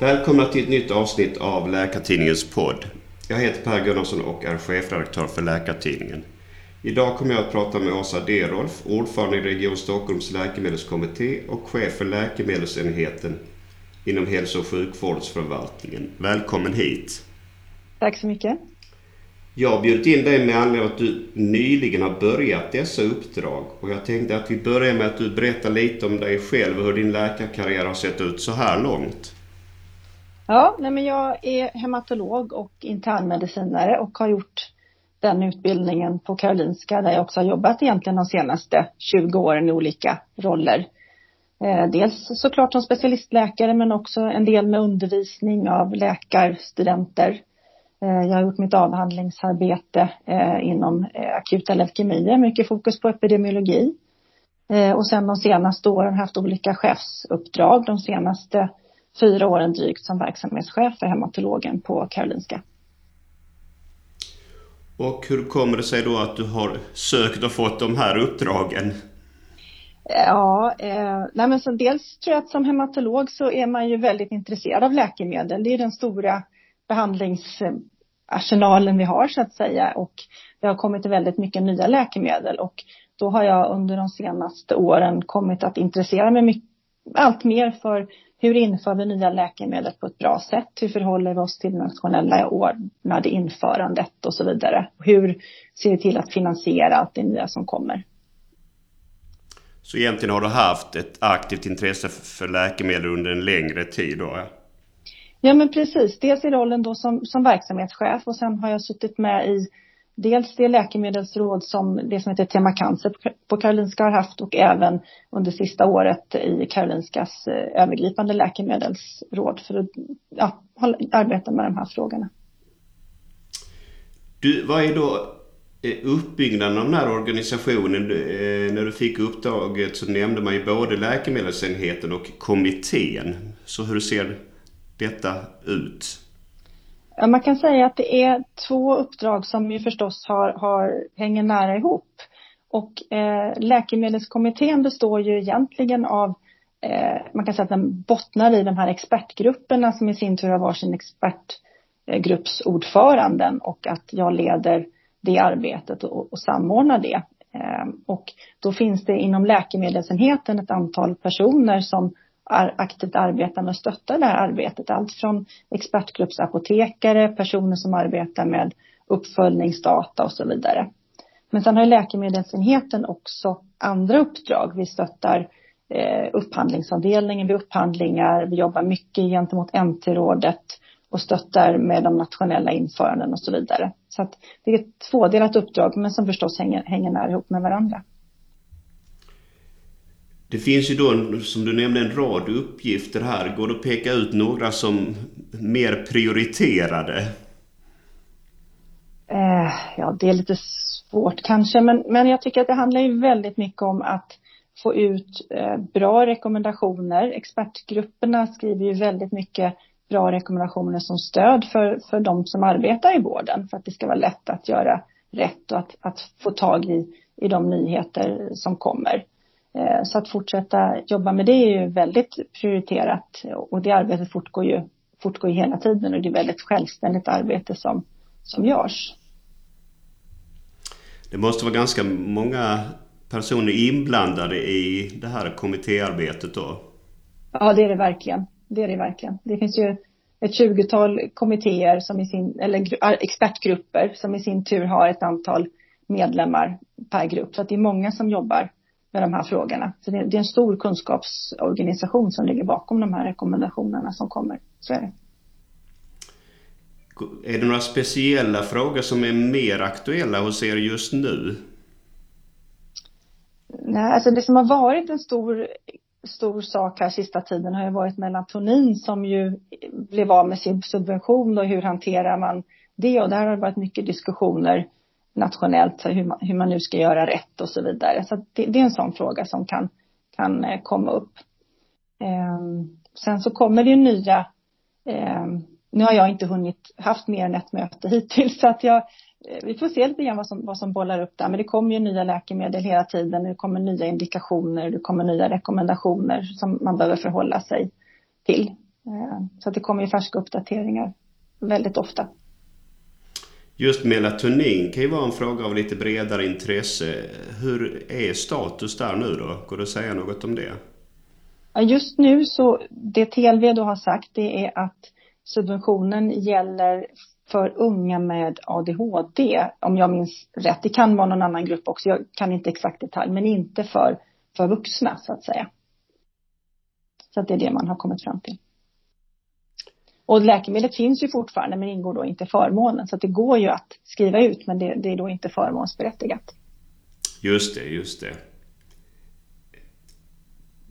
Välkomna till ett nytt avsnitt av Läkartidningens podd. Jag heter Per Gunnarsson och är chefredaktör för Läkartidningen. Idag kommer jag att prata med Åsa Derolf, ordförande i Region Stockholms läkemedelskommitté och chef för läkemedelsenheten inom hälso och sjukvårdsförvaltningen. Välkommen hit! Tack så mycket! Jag har bjudit in dig med anledning av att du nyligen har börjat dessa uppdrag. Och jag tänkte att vi börjar med att du berättar lite om dig själv och hur din läkarkarriär har sett ut så här långt. Ja, nej men jag är hematolog och internmedicinare och har gjort den utbildningen på Karolinska där jag också har jobbat egentligen de senaste 20 åren i olika roller. Eh, dels såklart som specialistläkare men också en del med undervisning av läkarstudenter. Eh, jag har gjort mitt avhandlingsarbete eh, inom akuta leukemier, mycket fokus på epidemiologi. Och sen de senaste åren haft olika chefsuppdrag, de senaste fyra åren drygt som verksamhetschef för hematologen på Karolinska. Och hur kommer det sig då att du har sökt och fått de här uppdragen? Ja, eh, nej men så dels tror jag att som hematolog så är man ju väldigt intresserad av läkemedel. Det är den stora behandlingsarsenalen vi har så att säga och det har kommit väldigt mycket nya läkemedel och då har jag under de senaste åren kommit att intressera mig mycket, allt mer för hur inför vi nya läkemedel på ett bra sätt? Hur förhåller vi oss till nationella ordnade införandet och så vidare? Hur ser vi till att finansiera allt det nya som kommer? Så egentligen har du haft ett aktivt intresse för läkemedel under en längre tid då? Ja men precis, dels i rollen då som, som verksamhetschef och sen har jag suttit med i dels det läkemedelsråd som det som heter Tema Cancer på Karolinska har haft och även under sista året i Karolinskas eh, övergripande läkemedelsråd för att ja, arbeta med de här frågorna. Du, vad är då eh, uppbyggnaden av den här organisationen? Eh, när du fick uppdraget så nämnde man ju både läkemedelsenheten och kommittén. Så hur ser detta ut? Ja, man kan säga att det är två uppdrag som ju förstås har, har, hänger nära ihop. Och eh, läkemedelskommittén består ju egentligen av, eh, man kan säga att den bottnar i de här expertgrupperna som i sin tur har varsin expertgruppsordföranden och att jag leder det arbetet och, och samordnar det. Eh, och då finns det inom läkemedelsenheten ett antal personer som aktivt arbetar med att stötta det här arbetet. Allt från expertgruppsapotekare, personer som arbetar med uppföljningsdata och så vidare. Men sen har läkemedelsenheten också andra uppdrag. Vi stöttar eh, upphandlingsavdelningen vid upphandlingar. Vi jobbar mycket gentemot NT-rådet och stöttar med de nationella införanden och så vidare. Så att det är ett tvådelat uppdrag men som förstås hänger, hänger nära ihop med varandra. Det finns ju då, som du nämnde, en rad uppgifter här. Går det att peka ut några som mer prioriterade? Eh, ja, det är lite svårt kanske, men, men jag tycker att det handlar ju väldigt mycket om att få ut eh, bra rekommendationer. Expertgrupperna skriver ju väldigt mycket bra rekommendationer som stöd för, för de som arbetar i vården för att det ska vara lätt att göra rätt och att, att få tag i, i de nyheter som kommer. Eh, så att fortsätta jobba med det är ju väldigt prioriterat och det arbetet fortgår ju, fortgår ju hela tiden och det är väldigt självständigt arbete som, som görs. Det måste vara ganska många personer inblandade i det här kommittéarbetet då? Ja, det är det verkligen. Det är det verkligen. Det finns ju ett tjugotal kommittéer som i sin, eller expertgrupper som i sin tur har ett antal medlemmar per grupp. Så att det är många som jobbar med de här frågorna. Så det, det är en stor kunskapsorganisation som ligger bakom de här rekommendationerna som kommer. Så är det. Är det några speciella frågor som är mer aktuella hos er just nu? Nej, alltså det som har varit en stor, stor sak här sista tiden har ju varit melatonin som ju blev av med sin subvention och hur hanterar man det och där har det varit mycket diskussioner nationellt hur man, hur man nu ska göra rätt och så vidare. Så det, det, är en sån fråga som kan, kan eh, komma upp. Eh, sen så kommer det ju nya, eh, nu har jag inte hunnit haft mer än ett möte hittills så att jag, eh, vi får se lite grann vad som, vad som bollar upp där. Men det kommer ju nya läkemedel hela tiden. Det kommer nya indikationer, det kommer nya rekommendationer som man behöver förhålla sig till. Ehm, så att det kommer ju färska uppdateringar väldigt ofta. Just melatonin kan ju vara en fråga av lite bredare intresse. Hur är status där nu då? Går det att säga något om det? Just nu så, det TLV då har sagt det är att subventionen gäller för unga med ADHD, om jag minns rätt. Det kan vara någon annan grupp också, jag kan inte exakt detalj, men inte för, för vuxna så att säga. Så att det är det man har kommit fram till. Och läkemedlet finns ju fortfarande men ingår då inte i förmånen. Så att det går ju att skriva ut men det, det är då inte förmånsberättigat. Just det, just det.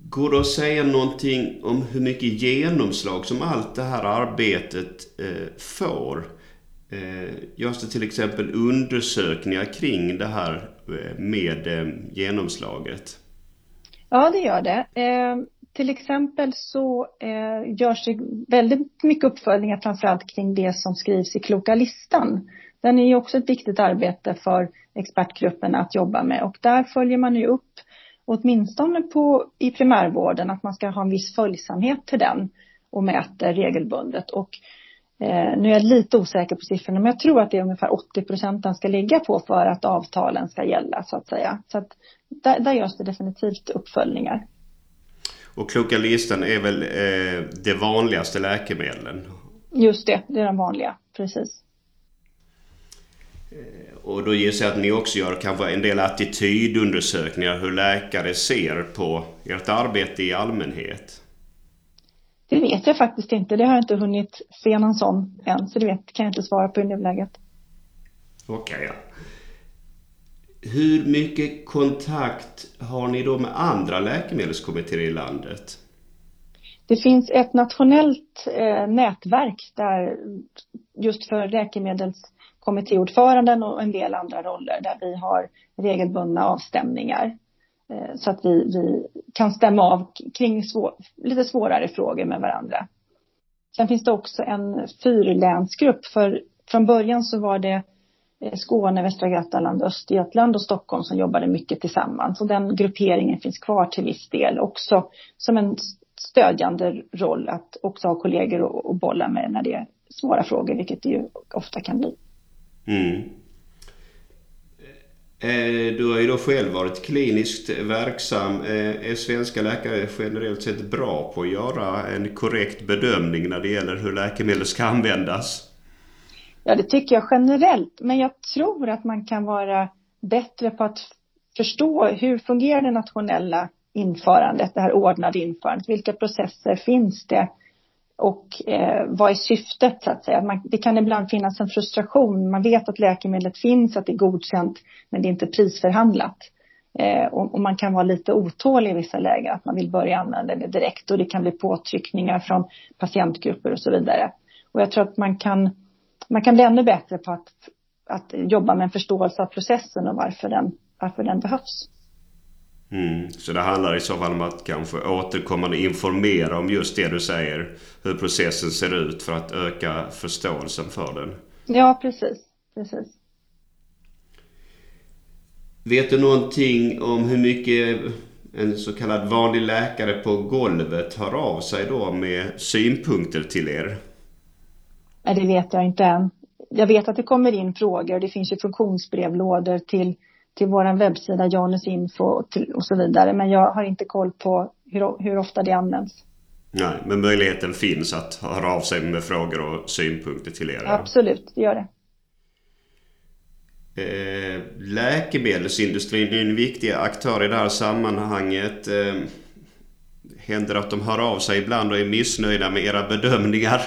Går det att säga någonting om hur mycket genomslag som allt det här arbetet eh, får? Eh, görs det till exempel undersökningar kring det här eh, med eh, genomslaget? Ja, det gör det. Till exempel så eh, görs det väldigt mycket uppföljningar framförallt kring det som skrivs i Kloka listan. Den är ju också ett viktigt arbete för expertgruppen att jobba med och där följer man ju upp åtminstone på, i primärvården att man ska ha en viss följsamhet till den och mäter regelbundet. Och eh, nu är jag lite osäker på siffrorna, men jag tror att det är ungefär 80 procent den ska ligga på för att avtalen ska gälla så att säga. Så att där, där görs det definitivt uppföljningar. Och kloka listan är väl eh, det vanligaste läkemedlen? Just det, det är de vanliga, precis. Eh, och då gissar jag att ni också gör kanske en del attitydundersökningar hur läkare ser på ert arbete i allmänhet? Det vet jag faktiskt inte. Det har jag inte hunnit se någon sån än. Så det vet, kan jag inte svara på i nuläget. Okej, okay, ja. Hur mycket kontakt har ni då med andra läkemedelskommittéer i landet? Det finns ett nationellt eh, nätverk där just för läkemedelskommittéordföranden och en del andra roller där vi har regelbundna avstämningar. Eh, så att vi, vi kan stämma av kring svår, lite svårare frågor med varandra. Sen finns det också en fyrlänsgrupp för från början så var det Eh, Skåne, Västra Götaland, Östergötland och Stockholm som jobbade mycket tillsammans. Och den grupperingen finns kvar till viss del också som en stödjande roll att också ha kollegor att bolla med när det är svåra frågor, vilket det ju ofta kan bli. Mm. Eh, du har ju då själv varit kliniskt verksam. Eh, är svenska läkare generellt sett bra på att göra en korrekt bedömning när det gäller hur läkemedel ska användas? Ja, det tycker jag generellt. Men jag tror att man kan vara bättre på att förstå hur fungerar det nationella införandet, det här ordnade införandet. Vilka processer finns det? Och eh, vad är syftet så att säga? Man, det kan ibland finnas en frustration. Man vet att läkemedlet finns, att det är godkänt, men det är inte prisförhandlat. Eh, och, och, man kan vara lite otålig i vissa lägen, att man vill börja använda det direkt och det kan bli påtryckningar från patientgrupper och så vidare. Och jag tror att man kan man kan bli ännu bättre på att, att jobba med en förståelse av processen och varför den, varför den behövs. Mm. Så det handlar i så fall om att kanske återkommande informera om just det du säger. Hur processen ser ut för att öka förståelsen för den. Ja, precis. precis. Vet du någonting om hur mycket en så kallad vanlig läkare på golvet hör av sig då med synpunkter till er? Det vet jag inte än. Jag vet att det kommer in frågor. Det finns ju funktionsbrevlådor till, till vår webbsida Janusinfo och, till, och så vidare. Men jag har inte koll på hur, hur ofta det används. Nej, men möjligheten finns att höra av sig med frågor och synpunkter till er? Absolut, det gör det. Eh, läkemedelsindustrin är en viktig aktör i det här sammanhanget. Eh, händer att de hör av sig ibland och är missnöjda med era bedömningar?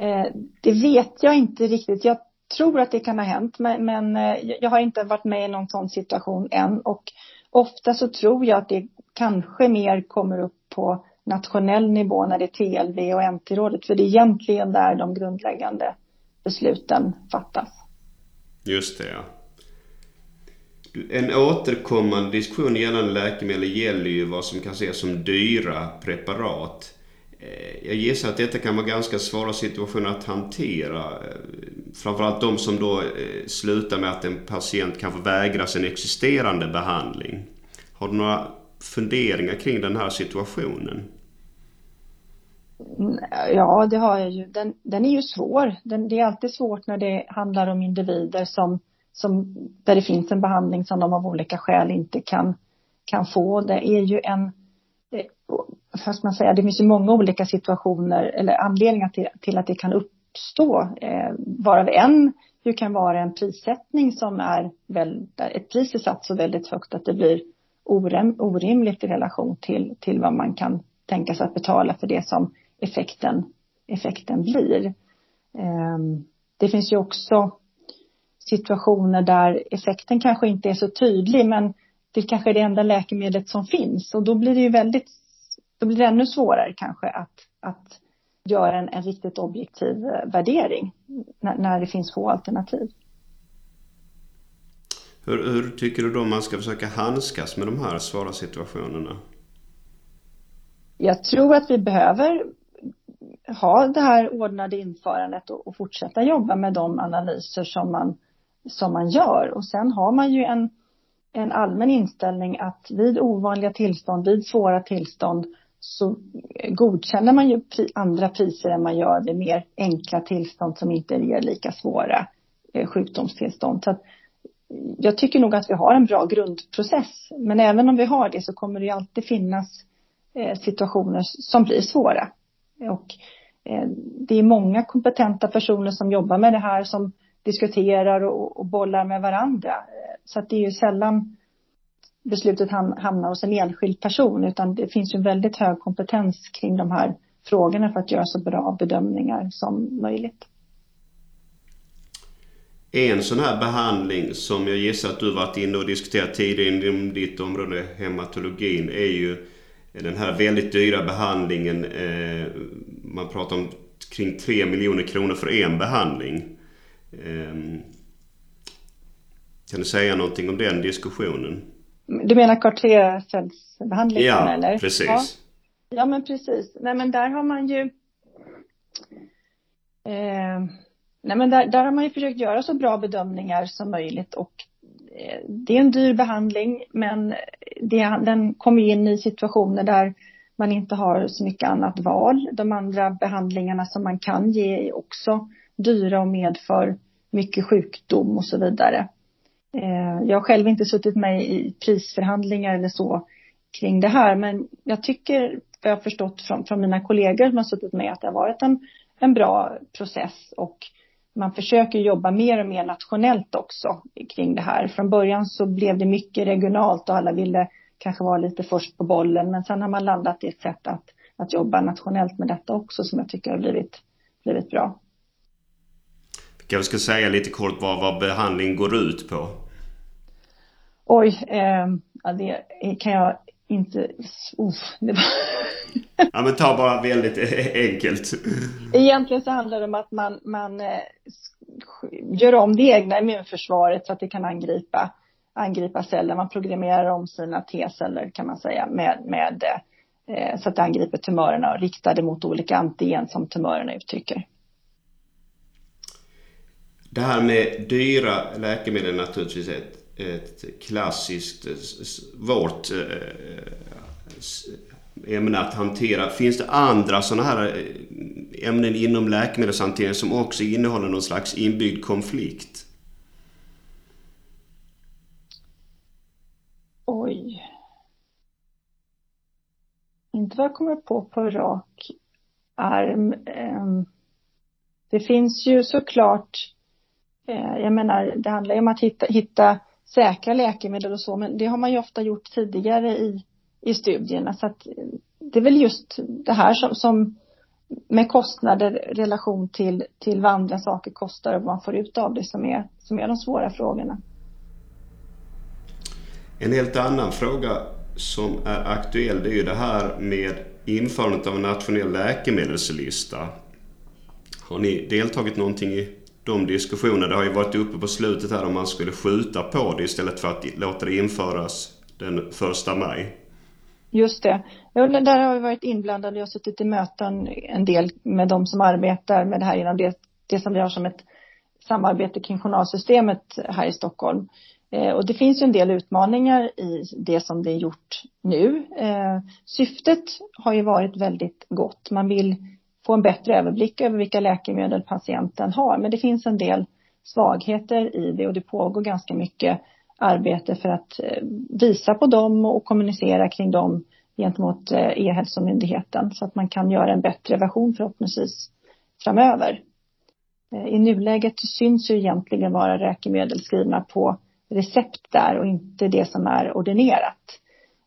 Eh, det vet jag inte riktigt. Jag tror att det kan ha hänt, men, men eh, jag har inte varit med i någon sån situation än. Och ofta så tror jag att det kanske mer kommer upp på nationell nivå när det är TLV och NT-rådet. För det är egentligen där de grundläggande besluten fattas. Just det, ja. En återkommande diskussion gällande läkemedel gäller ju vad som kan ses som dyra preparat. Eh, jag gissar att detta kan vara ganska svåra situationer att hantera. Eh, framförallt de som då eh, slutar med att en patient kanske vägras en existerande behandling. Har du några funderingar kring den här situationen? Mm, ja, det har jag ju. Den, den är ju svår. Den, det är alltid svårt när det handlar om individer som, som, där det finns en behandling som de av olika skäl inte kan, kan få. Det är ju en, fast man säga, det finns ju många olika situationer eller anledningar till, till att det kan uppstå. Eh, varav en ju kan vara en prissättning som är väl, ett pris är satt så väldigt högt att det blir orim, orimligt i relation till, till vad man kan tänka sig att betala för det som effekten, effekten blir. Eh, det finns ju också situationer där effekten kanske inte är så tydlig men det kanske är det enda läkemedlet som finns och då blir det ju väldigt då blir det ännu svårare kanske att, att göra en, en riktigt objektiv eh, värdering när, när det finns få alternativ. Hur, hur, tycker du då man ska försöka handskas med de här svåra situationerna? Jag tror att vi behöver ha det här ordnade införandet och, och fortsätta jobba med de analyser som man, som man gör. Och sen har man ju en, en allmän inställning att vid ovanliga tillstånd, vid svåra tillstånd så godkänner man ju andra priser än man gör vid mer enkla tillstånd som inte ger lika svåra eh, sjukdomstillstånd. Så att eh, jag tycker nog att vi har en bra grundprocess. Men även om vi har det så kommer det ju alltid finnas eh, situationer som blir svåra. Och eh, det är många kompetenta personer som jobbar med det här som diskuterar och bollar med varandra. Eh, så att det är ju sällan beslutet hamnar hos en enskild person utan det finns ju väldigt hög kompetens kring de här frågorna för att göra så bra bedömningar som möjligt. En sån här behandling som jag gissar att du varit inne och diskuterat tidigare inom ditt område, hematologin, är ju den här väldigt dyra behandlingen. Eh, man pratar om kring 3 miljoner kronor för en behandling. Eh, kan du säga någonting om den diskussionen? Du menar kartlercellsbehandlingen ja, eller? Precis. Ja, ja men precis. Nej men där har man ju eh, Nej men där, där har man ju försökt göra så bra bedömningar som möjligt och eh, det är en dyr behandling men det, den kommer in i situationer där man inte har så mycket annat val. De andra behandlingarna som man kan ge är också dyra och medför mycket sjukdom och så vidare. Eh, jag har själv inte suttit med i prisförhandlingar eller så kring det här, men jag tycker, vad jag har förstått från, från mina kollegor som har suttit med, att det har varit en, en bra process och man försöker jobba mer och mer nationellt också kring det här. Från början så blev det mycket regionalt och alla ville kanske vara lite först på bollen, men sen har man landat i ett sätt att, att jobba nationellt med detta också som jag tycker har blivit, blivit bra. Vi kanske ska säga lite kort vad, vad behandlingen går ut på. Oj, eh, ja, det kan jag inte... Uh, det var... ja, men ta bara väldigt enkelt. Egentligen så handlar det om att man, man eh, gör om det egna immunförsvaret så att det kan angripa, angripa celler. Man programmerar om sina T-celler kan man säga med, med eh, så att det angriper tumörerna och riktar det mot olika antigen som tumörerna uttrycker. Det här med dyra läkemedel är naturligtvis ett ett klassiskt eh, svårt eh, eh, ämne att hantera. Finns det andra sådana här ämnen inom läkemedelshantering som också innehåller någon slags inbyggd konflikt? Oj. Inte vad jag kommer på på rak arm. Ehm, det finns ju såklart, jag menar, det handlar ju om att hitta, hitta säkra läkemedel och så, men det har man ju ofta gjort tidigare i, i studierna. Så att eh, det är väl just det här som, som med kostnader relation till, till vad andra saker kostar och vad man får ut av det som är, som är de svåra frågorna. En helt annan fråga som är aktuell det är ju det här med införandet av en nationell läkemedelslista. Har ni deltagit någonting i de diskussionerna. Det har ju varit uppe på slutet här om man skulle skjuta på det istället för att låta det införas den första maj. Just det. Ja, där har vi varit inblandade. Jag har suttit i möten en del med de som arbetar med det här genom det, det som vi har som ett samarbete kring journalsystemet här i Stockholm. Eh, och det finns ju en del utmaningar i det som det är gjort nu. Eh, syftet har ju varit väldigt gott. Man vill få en bättre överblick över vilka läkemedel patienten har. Men det finns en del svagheter i det och det pågår ganska mycket arbete för att eh, visa på dem och kommunicera kring dem gentemot eh, E-hälsomyndigheten så att man kan göra en bättre version förhoppningsvis framöver. Eh, I nuläget syns ju egentligen vara läkemedel skrivna på recept där och inte det som är ordinerat.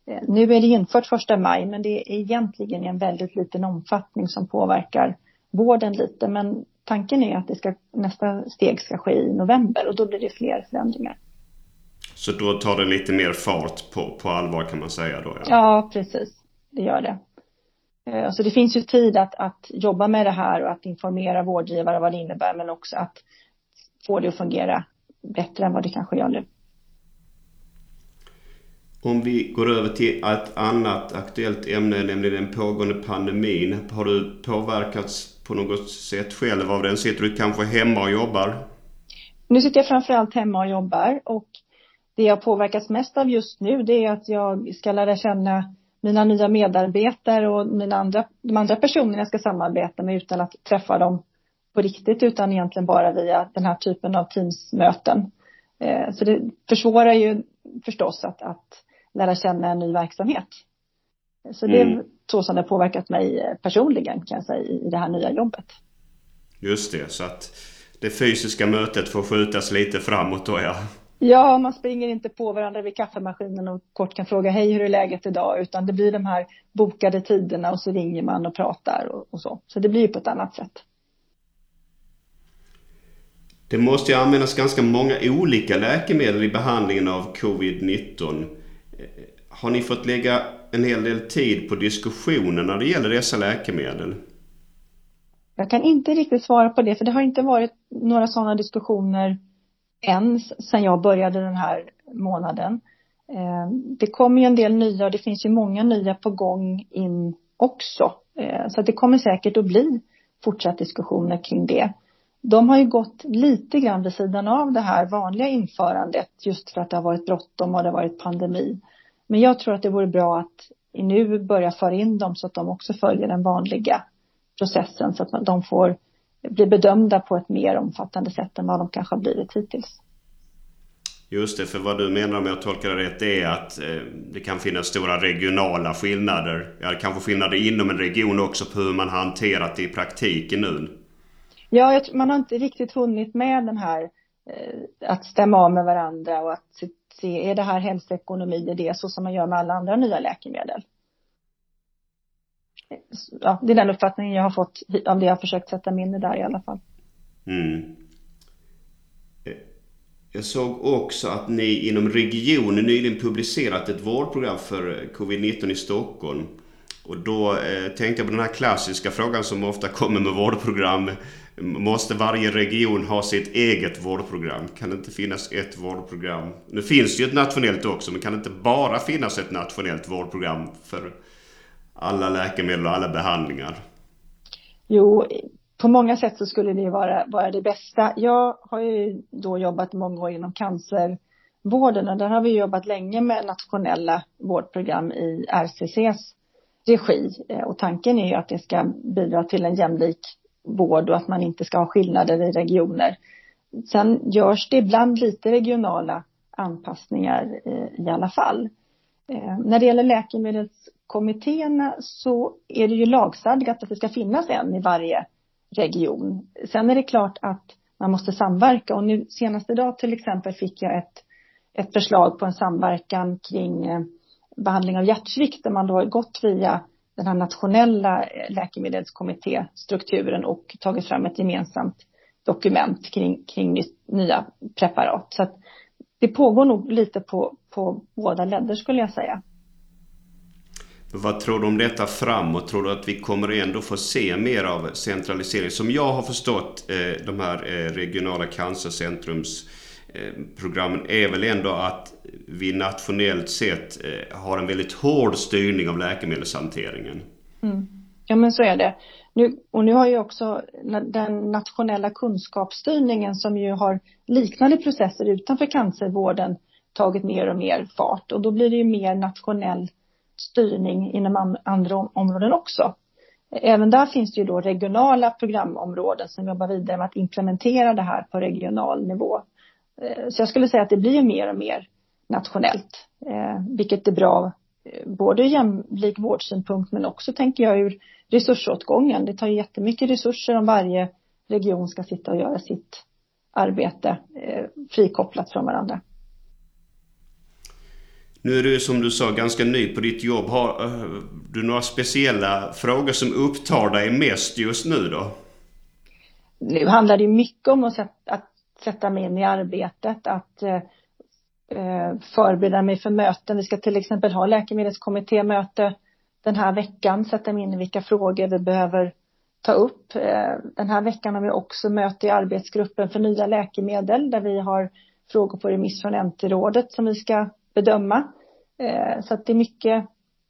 Eh, nu är det infört första maj men det är egentligen i en väldigt liten omfattning som påverkar vården lite men tanken är att det ska, nästa steg ska ske i november och då blir det fler förändringar. Så då tar det lite mer fart på, på allvar kan man säga då? Ja, ja precis. Det gör det. Eh, alltså det finns ju tid att, att jobba med det här och att informera vårdgivare vad det innebär men också att få det att fungera bättre än vad det kanske gör nu. Om vi går över till ett annat aktuellt ämne, nämligen den pågående pandemin. Har du påverkats på något sätt själv av den? Sitter du kanske hemma och jobbar? Nu sitter jag framförallt hemma och jobbar och det jag påverkas mest av just nu det är att jag ska lära känna mina nya medarbetare och mina andra, de andra personerna jag ska samarbeta med utan att träffa dem på riktigt utan egentligen bara via den här typen av Teamsmöten. Eh, så det försvårar ju förstås att, att lära känna en ny verksamhet. Så det är mm. så som det påverkat mig personligen kan jag säga i det här nya jobbet. Just det, så att det fysiska mötet får skjutas lite framåt då ja. Ja, man springer inte på varandra vid kaffemaskinen och kort kan fråga hej hur är läget idag utan det blir de här bokade tiderna och så ringer man och pratar och, och så. Så det blir på ett annat sätt. Det måste ju användas ganska många olika läkemedel i behandlingen av covid-19. Har ni fått lägga en hel del tid på diskussioner när det gäller dessa läkemedel? Jag kan inte riktigt svara på det, för det har inte varit några sådana diskussioner än sedan jag började den här månaden. Eh, det kommer ju en del nya och det finns ju många nya på gång in också. Eh, så det kommer säkert att bli fortsatt diskussioner kring det de har ju gått lite grann vid sidan av det här vanliga införandet just för att det har varit bråttom och det har varit pandemi. Men jag tror att det vore bra att nu börja föra in dem så att de också följer den vanliga processen så att de får bli bedömda på ett mer omfattande sätt än vad de kanske har blivit hittills. Just det, för vad du menar om jag tolkar det rätt är att eh, det kan finnas stora regionala skillnader. Ja, kanske skillnader inom en region också på hur man hanterat det i praktiken nu. Ja, man har inte riktigt hunnit med den här eh, att stämma av med varandra och att se, är det här hälsoekonomi, är det så som man gör med alla andra nya läkemedel? Ja, det är den uppfattningen jag har fått av det jag har försökt sätta mig in i där i alla fall. Mm. Jag såg också att ni inom regionen nyligen publicerat ett vårdprogram för eh, covid-19 i Stockholm. Och då eh, tänkte jag på den här klassiska frågan som ofta kommer med vårdprogram. Måste varje region ha sitt eget vårdprogram? Kan det inte finnas ett vårdprogram? Nu finns det ju ett nationellt också, men kan det inte bara finnas ett nationellt vårdprogram för alla läkemedel och alla behandlingar? Jo, på många sätt så skulle det vara, vara det bästa. Jag har ju då jobbat många år inom cancervården och där har vi jobbat länge med nationella vårdprogram i RCCs regi. Eh, och tanken är ju att det ska bidra till en jämlik vård och att man inte ska ha skillnader i regioner. Sen görs det ibland lite regionala anpassningar eh, i alla fall. Eh, när det gäller läkemedelskommittéerna så är det ju lagstadgat att det ska finnas en i varje region. Sen är det klart att man måste samverka och nu senast idag till exempel fick jag ett, ett förslag på en samverkan kring eh, behandling av hjärtsvikt där man då har gått via den här nationella eh, läkemedelskommittéstrukturen och tagit fram ett gemensamt dokument kring, kring nya preparat. Så att det pågår nog lite på, på båda ledder skulle jag säga. Vad tror du om detta framåt? Tror du att vi kommer ändå få se mer av centralisering? Som jag har förstått eh, de här eh, regionala cancercentrums Eh, programmen är väl ändå att vi nationellt sett eh, har en väldigt hård styrning av läkemedelshanteringen. Mm. Ja men så är det. Nu, och nu har ju också den nationella kunskapsstyrningen som ju har liknande processer utanför cancervården tagit mer och mer fart och då blir det ju mer nationell styrning inom andra områden också. Även där finns det ju då regionala programområden som jobbar vidare med att implementera det här på regional nivå. Eh, så jag skulle säga att det blir mer och mer nationellt, eh, vilket är bra eh, både ur jämlik vårdsynpunkt men också tänker jag ur resursåtgången. Det tar ju jättemycket resurser om varje region ska sitta och göra sitt arbete frikopplat från varandra. Nu är du som du sa ganska ny på ditt jobb. Har du några speciella frågor som upptar dig mest just nu då? Nu handlar det mycket om att sätta, mig in i arbetet, att eh, eh, förbereda mig för möten. Vi ska till exempel ha läkemedelskommittémöte den här veckan, sätta mig in i vilka frågor vi behöver ta upp. Eh, den här veckan har vi också möte i arbetsgruppen för nya läkemedel där vi har frågor på remiss från NT-rådet som vi ska bedöma. Eh, så att det är mycket,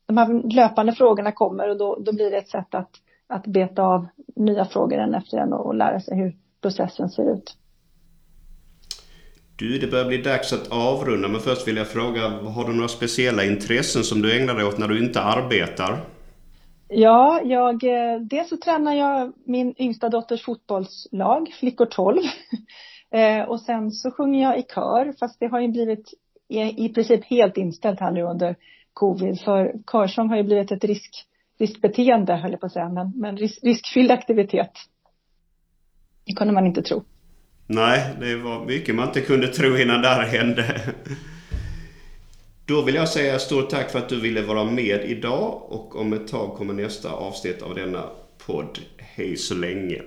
de här löpande frågorna kommer och då, då blir det ett sätt att, att beta av nya frågor en efter en och lära sig hur processen ser ut. Du, det börjar bli dags att avrunda men först vill jag fråga, har du några speciella intressen som du ägnar dig åt när du inte arbetar? Ja, jag, eh, dels så tränar jag min yngsta dotters fotbollslag, Flickor 12. Eh, och sen så sjunger jag i kör, fast det har ju blivit i princip helt inställt här nu under covid. För körsång har ju blivit ett risk, riskbeteende, höll jag på att säga, men, men risk, riskfylld aktivitet. Det kunde man inte tro. Nej, det var mycket man inte kunde tro innan det här hände. Då vill jag säga stort tack för att du ville vara med idag och om ett tag kommer nästa avsnitt av denna podd. Hej så länge!